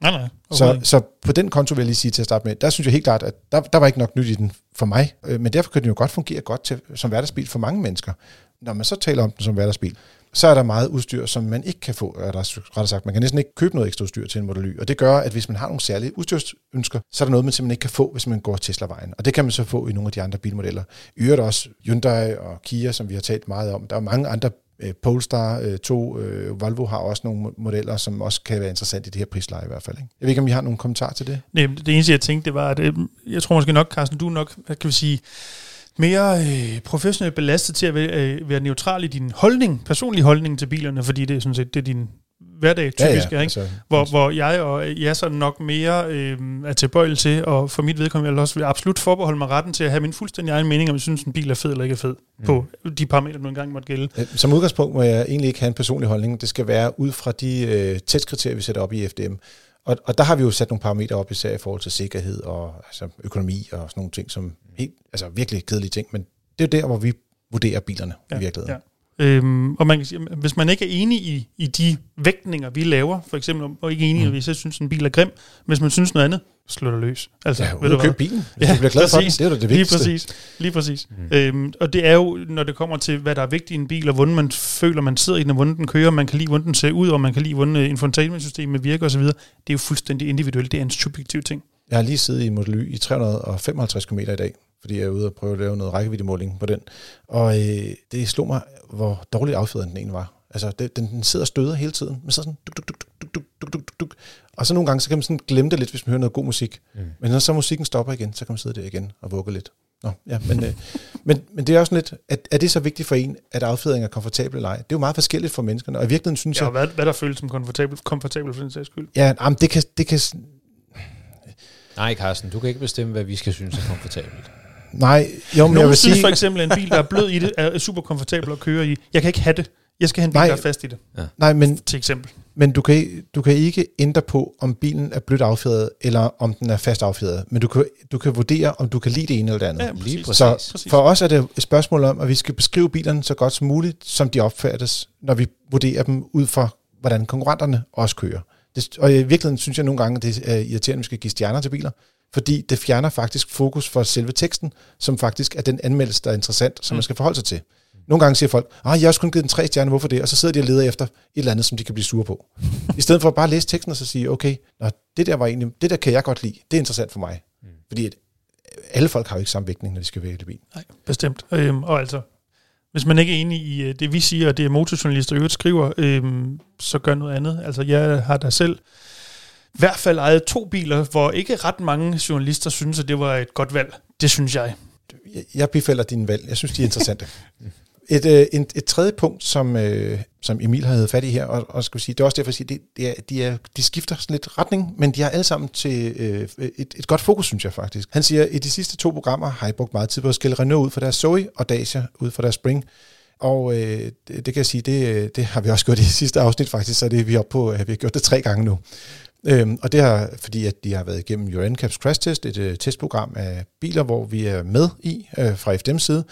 Nej, nej. Så, så på den konto vil jeg lige sige til at starte med, der synes jeg helt klart, at der, der var ikke nok nyt i den for mig, Øh, men derfor kan den jo godt fungere godt til, som hverdagsbil for mange mennesker. Når man så taler om den som hverdagsbil, så er der meget udstyr, som man ikke kan få, eller rettere sagt. Man kan næsten ikke købe noget ekstra udstyr til en Model Y, og det gør, at hvis man har nogle særlige udstyrsønsker, så er der noget, man simpelthen ikke kan få, hvis man går Tesla-vejen. Og det kan man så få i nogle af de andre bilmodeller. I øvrigt også Hyundai og Kia, som vi har talt meget om. Der er mange andre øh, Polestar øh, 2, øh, Volvo har også nogle modeller, som også kan være interessant i det her prisleje i hvert fald. Ikke? Jeg ved ikke, om I har nogle kommentarer til det? Nej, det eneste, jeg tænkte, det var, at jeg tror måske nok, Carsten, du nok, hvad kan vi sige, mere øh, professionelt belastet til at være, øh, være neutral i din holdning, personlig holdning til bilerne, fordi det er sådan set det er din hverdag typisk, ja, ja, ikke? altså, Hvor, hvor jeg og jeg så nok mere øh, er tilbøjelig til, og for mit vedkommende vil jeg også vil absolut forbeholde mig retten til at have min fuldstændig egen mening, om jeg synes, en bil er fed eller ikke er fed, mm. på de parametre, du engang måtte gælde. Øh, Som udgangspunkt må jeg egentlig ikke have en personlig holdning. Det skal være ud fra de øh, testkriterier, vi sætter op i FDM. Og, og der har vi jo sat nogle parametre op, især i forhold til sikkerhed og altså, økonomi og sådan nogle ting, som helt, altså virkelig kedelige ting. Men det er jo der, hvor vi vurderer bilerne ja, i virkeligheden. Ja. Øhm, og man kan sige, hvis man ikke er enig i, i de vægtninger, vi laver, for eksempel, og ikke enig, mm. hvis jeg synes, en bil er grim, hvis man synes noget andet, slå dig løs. Altså, Ja, ved du og købe hvad? bilen. Ja, du bliver glad for den, det er det Lige vigtigste. præcis. Lige præcis. Mm. Øhm, og det er jo, når det kommer til, hvad der er vigtigt i en bil, og hvordan man føler, man sidder i den, og hvordan den kører, man kan lide, hvordan den ser ud, og man kan lide, hvordan øh, infotainmentsystemet virker osv., det er jo fuldstændig individuelt. Det er en subjektiv ting. Jeg har lige siddet i Model Y i 355 km i dag, fordi jeg er ude og prøve at lave noget rækkeviddemåling på den. Og øh, det slog mig, hvor dårligt affjedret den egentlig var. Altså, den, den sidder og støder hele tiden, men så sådan duk, duk, duk, duk, duk, duk, duk, duk. Og så nogle gange, så kan man sådan glemme det lidt, hvis man hører noget god musik. Mm. Men når så musikken stopper igen, så kan man sidde der igen og vugge lidt. Nå, ja, men, øh, men, men det er også sådan lidt, at, er det så vigtigt for en, at affjedring er komfortabel eller ej? Det er jo meget forskelligt for menneskerne, og i virkeligheden synes ja, jeg... Ja, hvad, hvad der føles som komfortabel, komfortabel for den sags skyld? Ja, jamen, det kan, det kan... Nej, Carsten, du kan ikke bestemme, hvad vi skal synes er komfortabelt nej, jo, men jeg vil synes sige, for eksempel, at en bil, der er blød i det, er super komfortabel at køre i. Jeg kan ikke have det. Jeg skal have en bil, Nej. der er fast i det, nej, men til eksempel. Men du kan, du kan ikke ændre på, om bilen er blødt affjedret, eller om den er fast affjedret. Men du kan, du kan vurdere, om du kan lide det ene eller det andet. Ja, præcis. Lige præcis. så præcis. for os er det et spørgsmål om, at vi skal beskrive bilerne så godt som muligt, som de opfattes, når vi vurderer dem ud fra, hvordan konkurrenterne også kører. Det, og i virkeligheden synes jeg nogle gange, det er irriterende, at vi skal give stjerner til biler, fordi det fjerner faktisk fokus for selve teksten, som faktisk er den anmeldelse, der er interessant, som man skal forholde sig til. Nogle gange siger folk, ah, jeg har også kun givet den tre stjerner, hvorfor det? Og så sidder de og leder efter et eller andet, som de kan blive sure på. I stedet for at bare læse teksten og så sige, okay, nå, det der var egentlig, det der kan jeg godt lide, det er interessant for mig. Mm. Fordi at alle folk har jo ikke samme vægtning, når de skal vælge bil. Nej, bestemt. Øhm, og altså, hvis man ikke er enig i øh, det, vi siger, og det motorjournalister øvrigt skriver, øhm, så gør noget andet. Altså, jeg har da selv hvert fald ejet to biler, hvor ikke ret mange journalister synes, at det var et godt valg. Det synes jeg. Jeg, bifælder din valg. Jeg synes, de er interessante. Et, øh, et, et tredje punkt, som, øh, som Emil havde fat i her, og, og skal sige, det er også derfor, at sige, det, det er, de, er, de skifter sådan lidt retning, men de har alle sammen til øh, et, et godt fokus, synes jeg faktisk. Han siger, at i de sidste to programmer har I brugt meget tid på at skille Renault ud for deres Zoe og Dacia ud for deres Spring. Og øh, det, det kan jeg sige, det, øh, det har vi også gjort i sidste afsnit faktisk, så det er vi oppe på, at vi har gjort det tre gange nu. Øhm, og det er fordi, at de har været igennem Euro NCAP's Crash Test, et øh, testprogram af biler, hvor vi er med i øh, fra FDM's side.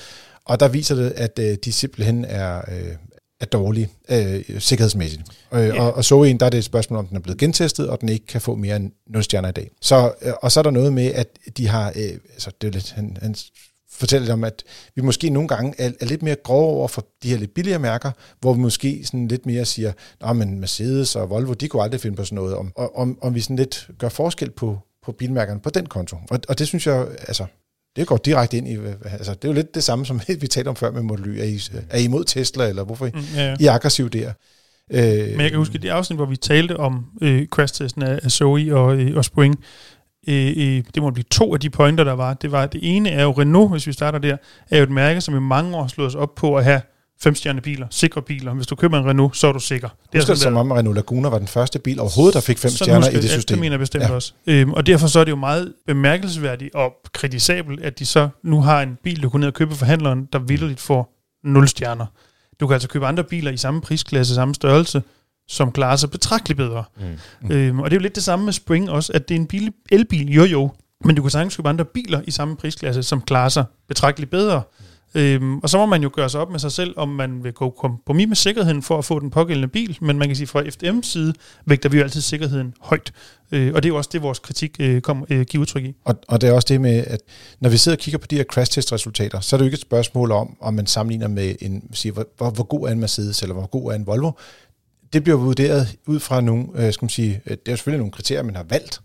Og der viser det, at øh, de simpelthen er, øh, er dårlige øh, sikkerhedsmæssigt. Øh, ja. og, og så en, der er det et spørgsmål, om den er blevet gentestet, og den ikke kan få mere end 0 stjerner i dag. Så, øh, og så er der noget med, at de har, øh, altså det er lidt, han, han fortæller lidt om, at vi måske nogle gange er, er lidt mere grove over for de her lidt billigere mærker, hvor vi måske sådan lidt mere siger, at men Mercedes og Volvo, de kunne aldrig finde på sådan noget, om, om, om vi sådan lidt gør forskel på, på bilmærkerne på den konto. Og, og det synes jeg, altså, det går direkte ind i, altså det er jo lidt det samme, som vi talte om før med Model Y. Er I, er I imod Tesla, eller hvorfor mm, ja, ja. I er aggressiv der? Øh, Men jeg kan huske, det afsnit, hvor vi talte om øh, crash-testen af, af Zoe og, øh, og Spring, øh, øh, det må blive to af de pointer, der var. Det var det ene er jo Renault, hvis vi starter der, er jo et mærke, som i mange år slået os op på at have femstjerne biler, sikre biler. Hvis du køber en Renault, så er du sikker. Det er sådan, som om Renault Laguna var den første bil overhovedet, der fik fem stjerner i det system. Ja, det mener jeg bestemt ja. også. Øhm, og derfor så er det jo meget bemærkelsesværdigt og kritisabelt, at de så nu har en bil, du kunne ned og købe for handleren, der vildt får 0 stjerner. Du kan altså købe andre biler i samme prisklasse, samme størrelse, som klarer sig betragteligt bedre. Mm. Øhm, og det er jo lidt det samme med Spring også, at det er en bil, elbil, jo jo, men du kan sagtens købe andre biler i samme prisklasse, som klarer sig betragteligt bedre. Mm. Øhm, og så må man jo gøre sig op med sig selv, om man vil gå kompromis med sikkerheden for at få den pågældende bil, men man kan sige, fra FDM's side vægter vi jo altid sikkerheden højt. Øh, og det er jo også det, vores kritik øh, kom, øh, giver udtryk i. Og, og det er også det med, at når vi sidder og kigger på de her crash-test-resultater, så er det jo ikke et spørgsmål om, om man sammenligner med en, siger, hvor, hvor, hvor god er en Mercedes, eller hvor god er en Volvo. Det bliver vurderet ud fra nogle, øh, skal man sige, det er selvfølgelig nogle kriterier, man har valgt,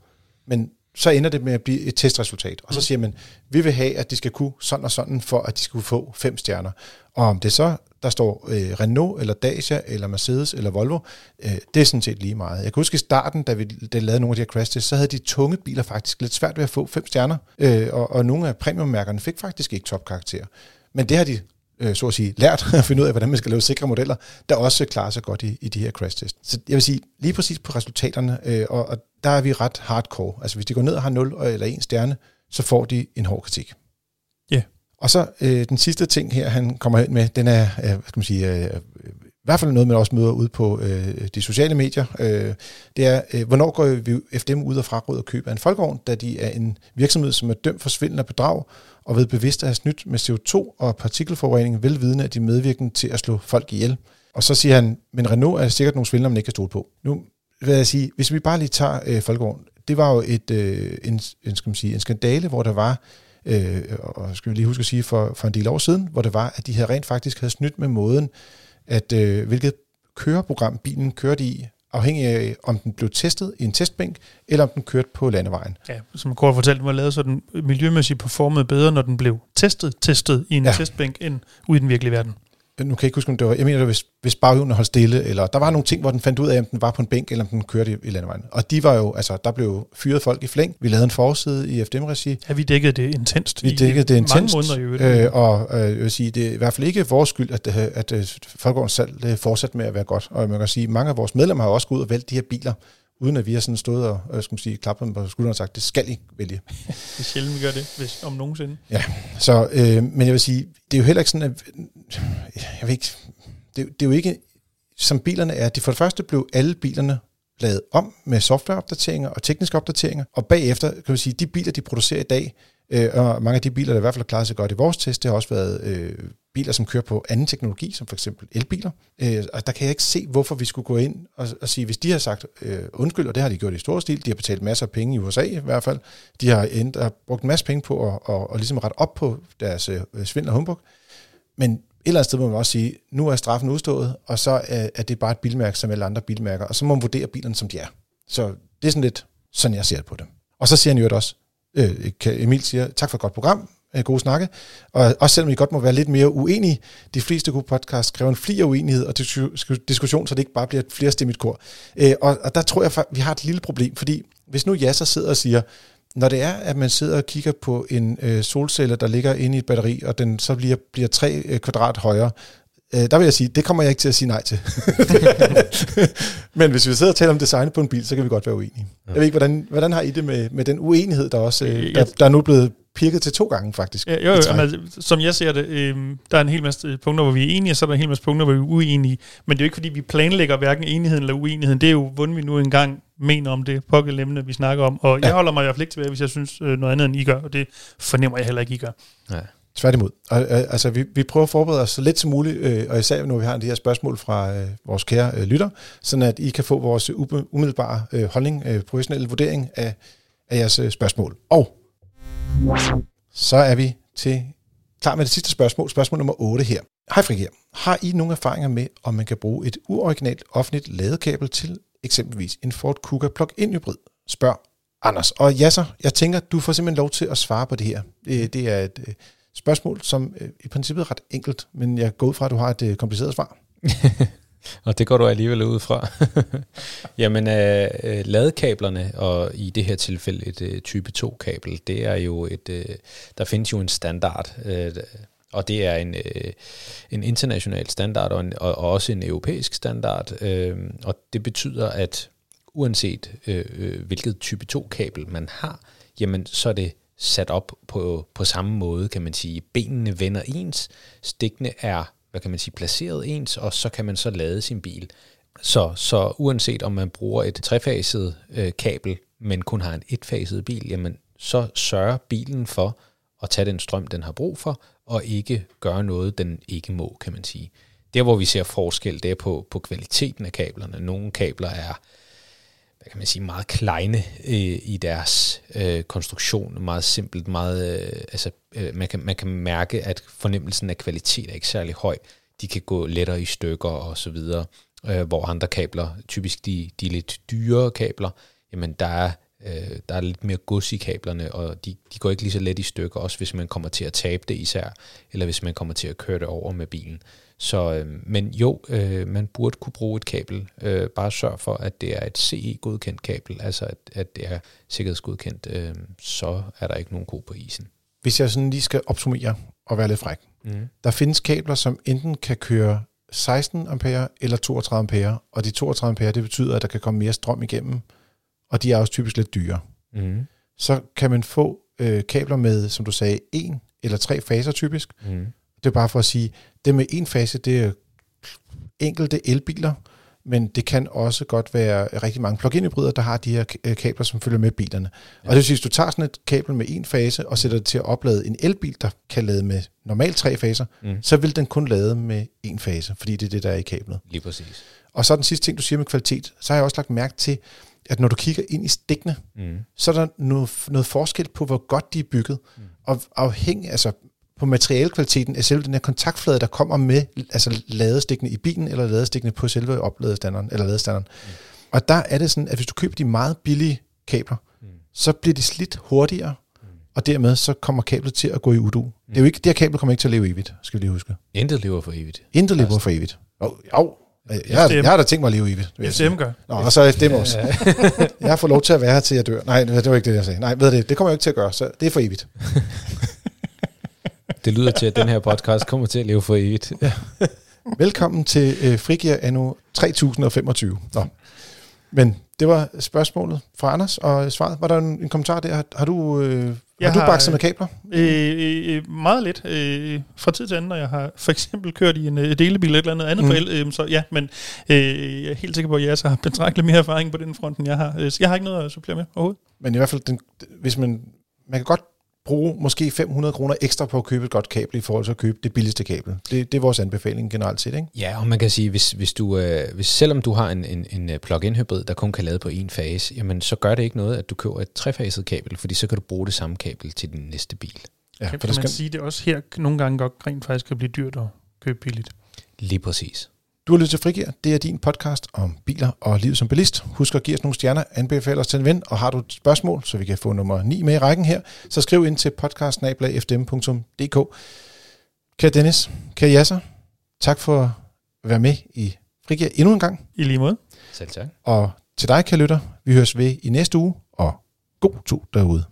men så ender det med at blive et testresultat. Og så mm. siger man, vi vil have, at de skal kunne sådan og sådan, for at de skulle få fem stjerner. Og om det så, der står øh, Renault, eller Dacia, eller Mercedes, eller Volvo, øh, det er sådan set lige meget. Jeg kan huske i starten, da vi da lavede nogle af de her crash tests, så havde de tunge biler faktisk lidt svært ved at få fem stjerner, øh, og, og nogle af premiummærkerne fik faktisk ikke topkarakter. Men det har de øh, så at sige, lært at finde ud af, hvordan man skal lave sikre modeller, der også klarer sig godt i, i de her crash tests. Så jeg vil sige, lige præcis på resultaterne, øh, og, og der er vi ret hardcore. Altså hvis de går ned og har 0 eller 1 stjerne, så får de en hård kritik. Ja. Yeah. Og så øh, den sidste ting her, han kommer hen med, den er, øh, hvad skal man sige, øh, i hvert fald noget, man også møder ud på øh, de sociale medier. Øh, det er, øh, hvornår går vi FDM ud og fraråder køb af en folkevogn, da de er en virksomhed, som er dømt for svindel og bedrag, og ved bevidst at have snydt med CO2 og partikelforurening, velvidende at de medvirkende til at slå folk ihjel. Og så siger han, men Renault er sikkert nogle svindler, man ikke kan stole på. Nu vil jeg sige, hvis vi bare lige tager øh, folkevogn, det var jo et, øh, en, en, skal man sige, en skandale, hvor der var, øh, og skal vi lige huske at sige for, for en del år siden, hvor det var, at de havde rent faktisk havde snydt med måden, at øh, hvilket køreprogram bilen kørte i, afhængig af, om den blev testet i en testbænk, eller om den kørte på landevejen. Ja, som Kort fortalte, den var lavet så den miljømæssigt performede bedre, når den blev testet, testet i en ja. testbænk, end ude i den virkelige verden nu kan jeg ikke huske, om det var, jeg mener, hvis, hvis baghjulene holdt stille, eller der var nogle ting, hvor den fandt ud af, om den var på en bænk, eller om den kørte i, landevejen. Og de var jo, altså, der blev fyret folk i flæng. Vi lavede en forside i FDM-regi. Ja, vi dækkede det intenst. Vi dækkede det intenst. Mange måneder i øh, og øh, jeg vil sige, det er i hvert fald ikke vores skyld, at, at, at, at Folkevogns salg det fortsat med at være godt. Og man kan sige, mange af vores medlemmer har også gået ud og valgt de her biler, uden at vi har sådan stået og øh, skal man sige, klappet dem på skulderen og sagt, det skal I vælge. det er sjældent, vi gør det, hvis, om nogensinde. Ja, så, øh, men jeg vil sige, det er jo heller ikke sådan, at, jeg ved ikke, det, det er jo ikke, som bilerne er. De for det første blev alle bilerne lavet om med softwareopdateringer og tekniske opdateringer, og bagefter kan vi sige, de biler, de producerer i dag, Øh, og mange af de biler, der i hvert fald har klaret sig godt i vores test, det har også været øh, biler, som kører på anden teknologi, som for eksempel elbiler. Øh, og der kan jeg ikke se, hvorfor vi skulle gå ind og, og sige, hvis de har sagt øh, undskyld, og det har de gjort i stor stil, de har betalt masser af penge i USA i hvert fald, de har, end, har brugt en masse penge på at og, og ligesom rette op på deres øh, svindel og humbug, men et eller andet sted må man også sige, nu er straffen udstået, og så er, er det bare et bilmærke som alle andre bilmærker, og så må man vurdere bilerne, som de er. Så det er sådan lidt, sådan jeg ser på det. Og så siger han jo også, øh, Emil siger, tak for et godt program, øh, gode snakke, og også selvom I godt må være lidt mere uenige, de fleste gode podcasts kræver en flir uenighed og diskussion, så det ikke bare bliver et flerstemmigt kor. Øh, og, og der tror jeg, vi har et lille problem, fordi hvis nu så sidder og siger, når det er, at man sidder og kigger på en øh, solcelle, der ligger inde i et batteri, og den så bliver, bliver 3 øh, kvadrat højere, øh, der vil jeg sige, det kommer jeg ikke til at sige nej til. Men hvis vi sidder og taler om design på en bil, så kan vi godt være uenige. Ja. Jeg ved ikke, hvordan, hvordan har I det med, med den uenighed, der også øh, der, der er nu blevet pirket til to gange, faktisk. Ja, jo, jo men, som jeg ser det, øh, der er en hel masse punkter, hvor vi er enige, og så er der en hel masse punkter, hvor vi er uenige. Men det er jo ikke, fordi vi planlægger hverken enigheden eller uenigheden. Det er jo, hvordan vi nu engang mener om det pågældende vi snakker om. Og ja. jeg holder mig i hvert fald ikke tilbage, hvis jeg synes øh, noget andet, end I gør, og det fornemmer jeg heller ikke, I gør. Ja. Tværtimod. Og, øh, altså, vi, vi prøver at forberede os så lidt som muligt, øh, og især når vi har de her spørgsmål fra øh, vores kære øh, lytter, sådan at I kan få vores umiddelbare øh, holdning, øh, professionelle vurdering af, af jeres øh, spørgsmål. Og så er vi til klar med det sidste spørgsmål, spørgsmål nummer 8 her. Hej Frigir, har I nogle erfaringer med, om man kan bruge et uoriginalt offentligt ladekabel til eksempelvis en Ford Kuga plug-in hybrid? Spørg Anders. Og ja så, jeg tænker, du får simpelthen lov til at svare på det her. Det, det er et øh, spørgsmål, som øh, i princippet er ret enkelt, men jeg går ud fra, at du har et øh, kompliceret svar. Og det går du alligevel ud fra. Jamen, øh, øh, ladekablerne, og i det her tilfælde et øh, type 2-kabel, det er jo et, øh, der findes jo en standard, øh, og det er en, øh, en international standard, og, en, og, og også en europæisk standard, øh, og det betyder, at uanset øh, øh hvilket type 2-kabel man har, jamen så er det sat op på, på samme måde, kan man sige. Benene vender ens, stikkene er hvad kan man sige, placeret ens, og så kan man så lade sin bil. Så, så uanset om man bruger et trefaset øh, kabel, men kun har en etfaset bil, jamen så sørger bilen for at tage den strøm, den har brug for, og ikke gøre noget, den ikke må, kan man sige. Der, hvor vi ser forskel, det er på, på kvaliteten af kablerne. Nogle kabler er hvad kan man sige, meget kleine øh, i deres øh, konstruktion, meget simpelt, meget, øh, altså, øh, man, kan, man kan mærke, at fornemmelsen af kvalitet er ikke særlig høj. De kan gå lettere i stykker og så videre, øh, hvor andre kabler, typisk de, de lidt dyre kabler, jamen der er, øh, der er lidt mere gods i kablerne, og de, de går ikke lige så let i stykker, også hvis man kommer til at tabe det især, eller hvis man kommer til at køre det over med bilen. Så, øh, men jo, øh, man burde kunne bruge et kabel. Øh, bare sørg for, at det er et CE-godkendt kabel, altså at, at det er sikkerhedsgodkendt, øh, så er der ikke nogen ko på isen. Hvis jeg sådan lige skal opsummere og være lidt fræk. Mm. Der findes kabler, som enten kan køre 16 ampere eller 32 ampere, og de 32 ampere, det betyder, at der kan komme mere strøm igennem, og de er også typisk lidt dyre. Mm. Så kan man få øh, kabler med, som du sagde, en eller tre faser typisk, mm. Det er bare for at sige, det med en fase, det er enkelte elbiler, men det kan også godt være rigtig mange plug-in hybrider, der har de her kabler, som følger med bilerne. Ja. Og det vil sige, hvis du tager sådan et kabel med en fase og sætter det til at oplade en elbil, der kan lade med normalt tre faser, mm. så vil den kun lade med en fase, fordi det er det, der er i kablet. Lige præcis. Og så den sidste ting, du siger med kvalitet, så har jeg også lagt mærke til, at når du kigger ind i stikkene, mm. så er der noget, noget forskel på, hvor godt de er bygget. Mm. Og afhængig, altså på materialekvaliteten af selve den her kontaktflade, der kommer med altså ladestikkene i bilen, eller ladestikkene på selve opladestanderen, eller ladestanderen. Mm. Og der er det sådan, at hvis du køber de meget billige kabler, mm. så bliver de slidt hurtigere, mm. og dermed så kommer kablet til at gå i udu. Mm. Det, er jo ikke, det her kabel kommer ikke til at leve evigt, skal vi lige huske. Intet lever for evigt. Intet lever for evigt. Jo, jo. Jeg, jeg, jeg har da tænkt mig at leve evigt. FDM gør. Nå, og så FDM også. jeg har fået lov til at være her til jeg dør. Nej, det var ikke det, jeg sagde. Nej, ved det, det kommer jeg ikke til at gøre, så det er for evigt. Det lyder til, at den her podcast kommer til at leve for evigt. Ja. Velkommen til øh, Frigir anno 3025. Nå. Men det var spørgsmålet fra Anders, og svaret, var der en, en kommentar der? Har, har du, øh, jeg har du bakset med kabler? Øh, øh, øh, meget lidt. Øh, fra tid til anden, når jeg har for eksempel kørt i en øh, delebil eller et eller andet andet mm. på el, øh, så ja, men øh, jeg er helt sikker på, at jeg så har betragteligt mere erfaring på den front, end jeg har. Øh, så jeg har ikke noget at supplere med overhovedet. Men i hvert fald, den, hvis man, man kan godt bruge måske 500 kroner ekstra på at købe et godt kabel i forhold til at købe det billigste kabel. Det, det er vores anbefaling generelt set, ikke? Ja, og man kan sige, hvis, hvis du, øh, hvis, selvom du har en, en, en øh, plug-in hybrid, der kun kan lade på en fase, jamen så gør det ikke noget, at du køber et trefaset kabel, fordi så kan du bruge det samme kabel til din næste bil. Ja, kan, kan man skal... sige, det også her nogle gange godt rent faktisk kan blive dyrt at købe billigt. Lige præcis. Du har lyttet til Frigir. Det er din podcast om biler og livet som bilist. Husk at give os nogle stjerner, anbefale os til en ven, og har du et spørgsmål, så vi kan få nummer 9 med i rækken her, så skriv ind til podcastnabla.fdm.dk. Kære Dennis, kære Jasser, tak for at være med i Frigir endnu en gang. I lige måde. Selv tak. Og til dig, kære lytter, vi høres ved i næste uge, og god tur derude.